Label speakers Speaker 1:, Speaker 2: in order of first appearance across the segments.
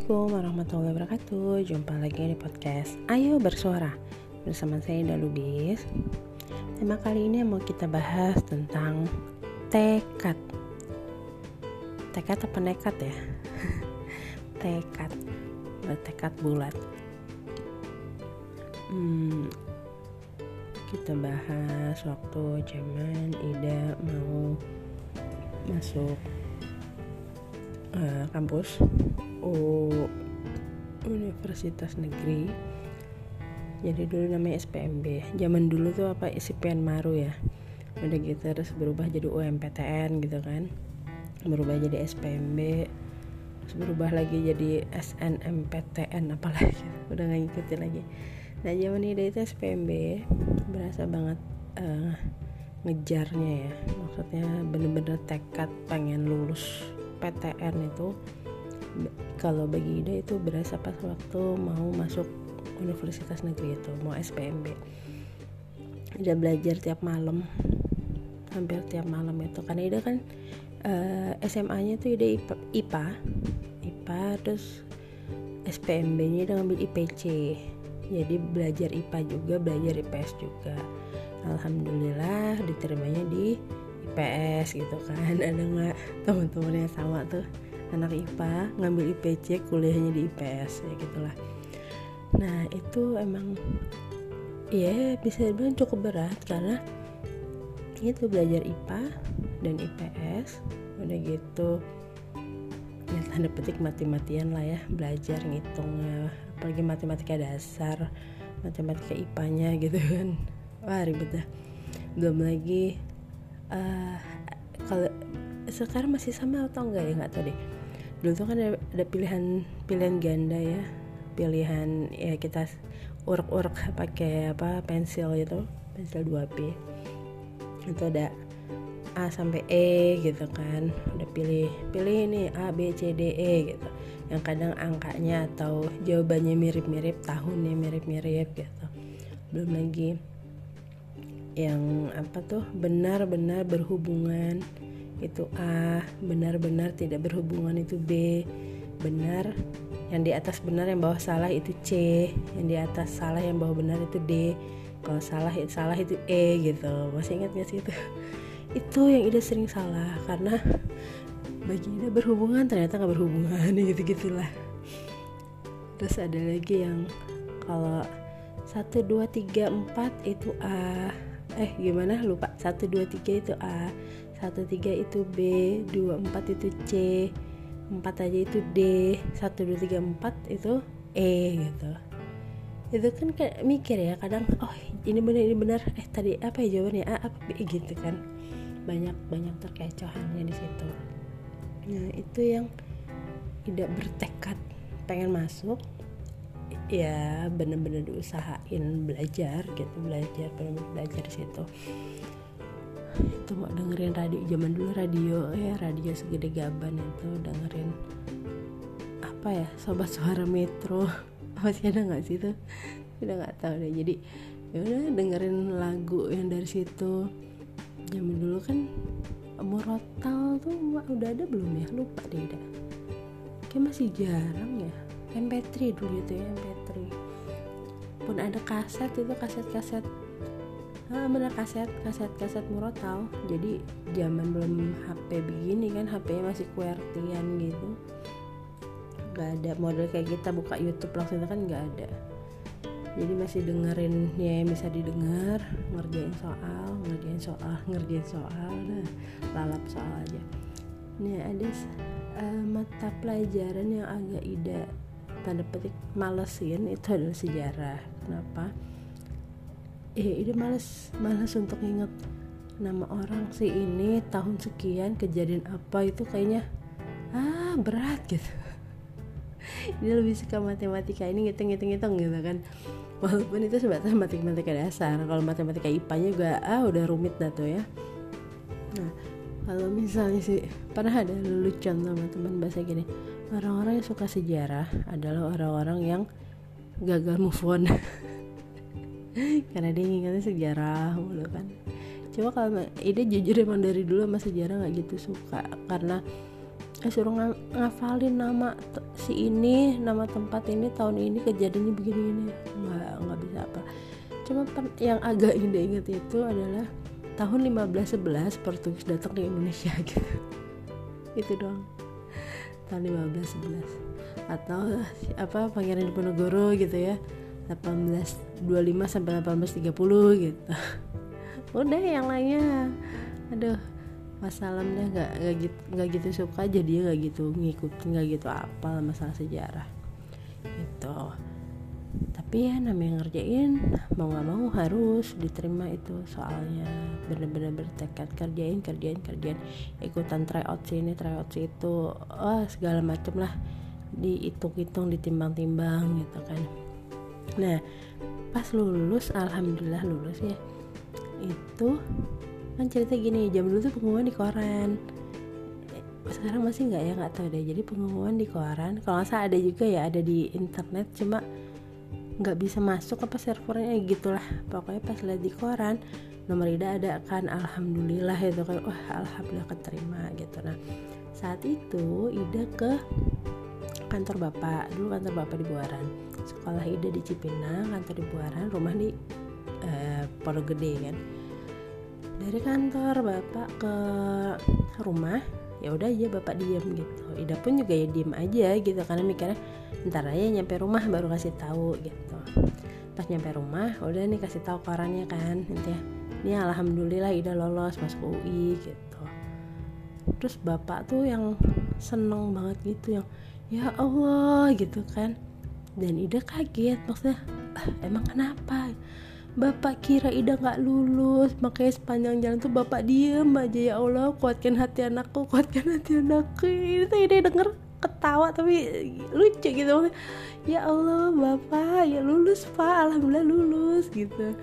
Speaker 1: Assalamualaikum warahmatullahi wabarakatuh. Jumpa lagi di podcast Ayo Bersuara Bersama saya Ida Lubis. Tema kali ini mau kita bahas tentang Tekad. Tekad apa nekat ya? tekad. Bertekad bulat. Hmm, Kita bahas waktu zaman Ida mau masuk uh, kampus. U Universitas Negeri. Jadi dulu namanya SPMB zaman dulu tuh apa SPN Maru ya. Udah gitu terus berubah jadi UMPTN gitu kan. Berubah jadi SPMB terus berubah lagi jadi SNMPTN apalagi. Udah nggak ngikutin lagi. Nah zaman itu SPMB berasa banget uh, ngejarnya ya. Maksudnya bener-bener tekad pengen lulus PTN itu kalau bagi Ida itu berasa pas waktu mau masuk universitas negeri itu mau SPMB Ida belajar tiap malam hampir tiap malam itu. Karena Ida kan uh, eh, SMA-nya tuh Ida IPA, IPA IPA terus SPMB-nya Ida ngambil IPC jadi belajar IPA juga belajar IPS juga. Alhamdulillah diterimanya di IPS gitu kan. Ada nggak teman-teman yang sama tuh anak IPA ngambil IPC kuliahnya di IPS ya gitulah. Nah itu emang ya bisa dibilang cukup berat karena itu belajar IPA dan IPS udah gitu ya tanda petik mati-matian lah ya belajar ngitungnya apalagi matematika dasar matematika IPA-nya gitu kan. Wah ribet dah. Belum lagi uh, kalau sekarang masih sama atau enggak ya? Nggak tahu deh. Dulu tuh kan ada, ada pilihan pilihan ganda ya. Pilihan ya kita urek-urek pakai apa pensil gitu. Pensil 2B itu ada A sampai E gitu kan. Udah pilih pilih ini A B C D E gitu. Yang kadang angkanya atau jawabannya mirip-mirip tahunnya mirip-mirip gitu. Belum lagi yang apa tuh benar-benar berhubungan itu A benar-benar tidak berhubungan itu B benar yang di atas benar yang bawah salah itu C yang di atas salah yang bawah benar itu D kalau salah salah itu E gitu. Masih ingat gak sih itu? Itu yang Ida sering salah karena bagi Ida berhubungan ternyata nggak berhubungan gitu gitulah terus ada lagi yang kalau satu dua tiga empat itu A eh gimana? Lupa. Satu dua tiga itu A. 13 itu B. 24 itu C. 4 aja itu D. 1 2 3 4 itu E gitu. Itu kan kayak mikir ya kadang oh ini benar ini benar eh tadi apa ya jawabannya? A apa B gitu kan. Banyak banyak terkecohannya di situ. Nah itu yang tidak bertekad pengen masuk ya bener-bener diusahain belajar gitu belajar bener-bener belajar di situ. Itu mau dengerin radio zaman dulu radio ya radio segede gaban itu dengerin apa ya sobat suara metro. Masih ada nggak sih itu udah nggak tahu deh. Jadi ya udah dengerin lagu yang dari situ. Zaman dulu kan murotal tuh udah ada belum ya? Lupa deh dah kayak masih jarang ya MP3 dulu itu ya MP3 pun ada kaset itu kaset-kaset ah, bener kaset kaset kaset murotal. Jadi zaman belum HP begini kan HP-nya masih QWERTY-an gitu. Nggak ada model kayak kita buka YouTube langsung kan nggak ada. Jadi masih dengerin ya yang bisa didengar ngerjain soal ngerjain soal ngerjain soal nah lalap soal aja. Nih ada uh, mata pelajaran yang agak ida tanda petik malesin itu adalah sejarah. Kenapa? Eh ini males males untuk inget nama orang si ini tahun sekian kejadian apa itu kayaknya ah berat gitu. Dia lebih suka matematika ini ngitung-ngitung-ngitung gitu kan. Walaupun itu sebatas matematika dasar kalau matematika IPA nya juga ah udah rumit dah tuh ya. Nah kalau misalnya sih pernah ada lucu sama teman bahasa gini orang-orang yang suka sejarah adalah orang-orang yang gagal move on. Karena dia ingatnya sejarah mulu kan. Coba kalau ide jujur emang dari dulu sama sejarah nggak gitu suka. Karena eh, suruh ng ngafalin nama si ini nama tempat ini tahun ini kejadiannya begini ini nggak nggak bisa apa. Cuma yang agak indah ingat itu adalah tahun 1511 Portugis datang ke Indonesia gitu. Itu doang tahun 1511 atau apa Pangeran Diponegoro gitu ya. 1825 sampai 1830 gitu. Udah yang lainnya. Aduh masalah deh nggak nggak gitu nggak gitu suka jadi nggak gitu ngikutin nggak gitu apa masalah sejarah. Gitu tapi ya namanya ngerjain mau nggak mau harus diterima itu. Soalnya bener-bener bertekad kerjain kerjain kerjain. Ikutan tryout sini tryout situ. Oh segala macem lah. Dihitung-hitung ditimbang-timbang gitu kan. Nah pas lulus alhamdulillah lulus ya itu kan cerita gini jam dulu tuh pengumuman di koran. Sekarang masih nggak ya? Nggak tahu deh. Jadi pengumuman di koran. Kalau nggak salah ada juga ya ada di internet. Cuma nggak bisa masuk apa servernya gitulah. Pokoknya pas lihat di koran nomor Ida ada kan alhamdulillah itu kan. Wah alhamdulillah keterima gitu. Nah saat itu Ida ke kantor bapak. Dulu kantor bapak di Buaran. Sekolah Ida di Cipinang kantor di Buaran rumah di eh, Pondok Gede kan. Dari kantor bapak ke rumah ya udah aja bapak diem gitu. Ida pun juga ya diem aja gitu karena mikirnya ntar aja nyampe rumah baru kasih tahu gitu. Pas nyampe rumah udah nih kasih tahu korannya kan nanti ya. Ini alhamdulillah Ida lolos masuk UI gitu. Terus bapak tuh yang seneng banget gitu yang ya Allah gitu kan. Dan Ida kaget maksudnya ah, emang kenapa Bapak kira Ida nggak lulus makanya sepanjang jalan tuh bapak diem aja ya Allah kuatkan hati anakku kuatkan hati anakku. Itu Ida denger ketawa tapi lucu gitu. Ya Allah bapak ya lulus pak. Alhamdulillah lulus gitu.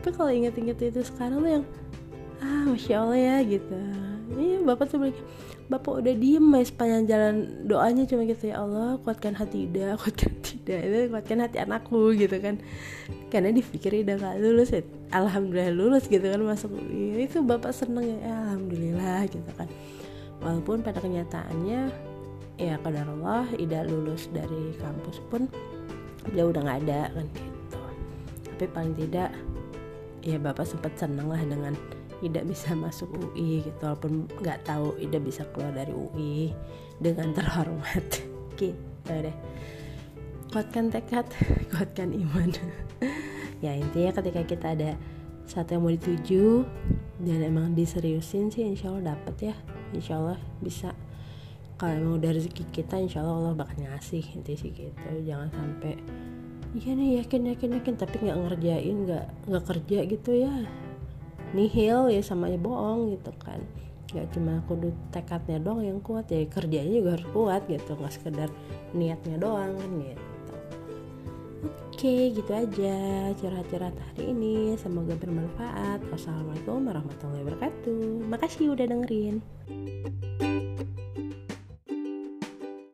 Speaker 1: Tapi kalau inget-inget itu sekarang tuh yang ah masya Allah ya gitu iya bapak tuh bilang bapak udah diem ya sepanjang jalan doanya. Cuma gitu ya Allah kuatkan hati Ida kuatkan hati itu kuatkan hati anakku gitu kan. Karena dipikir Ida gak lulus ya alhamdulillah lulus gitu kan masuk itu bapak seneng ya alhamdulillah gitu kan. Walaupun pada kenyataannya ya kadar Allah Ida lulus dari kampus pun dia udah nggak ada kan gitu. Tapi paling tidak ya bapak sempat seneng lah dengan Ida bisa masuk UI gitu walaupun nggak tahu Ida bisa keluar dari UI dengan terhormat gitu deh. Kuatkan tekad kuatkan iman. Ya intinya ketika kita ada satu yang mau dituju dan emang diseriusin sih insya Allah dapet ya. Insya Allah bisa. Kalau emang udah rezeki kita insya Allah Allah bakal ngasih inti sih gitu. Jangan sampai iya nih yakin yakin yakin tapi nggak ngerjain nggak nggak kerja gitu ya nihil ya sama ya bohong gitu kan. Nggak cuma kudu tekadnya doang yang kuat ya kerjanya juga harus kuat gitu nggak sekedar niatnya doang kan gitu. Oke gitu aja curhat-curhat hari ini. Semoga bermanfaat. Wassalamualaikum warahmatullahi wabarakatuh. Makasih udah dengerin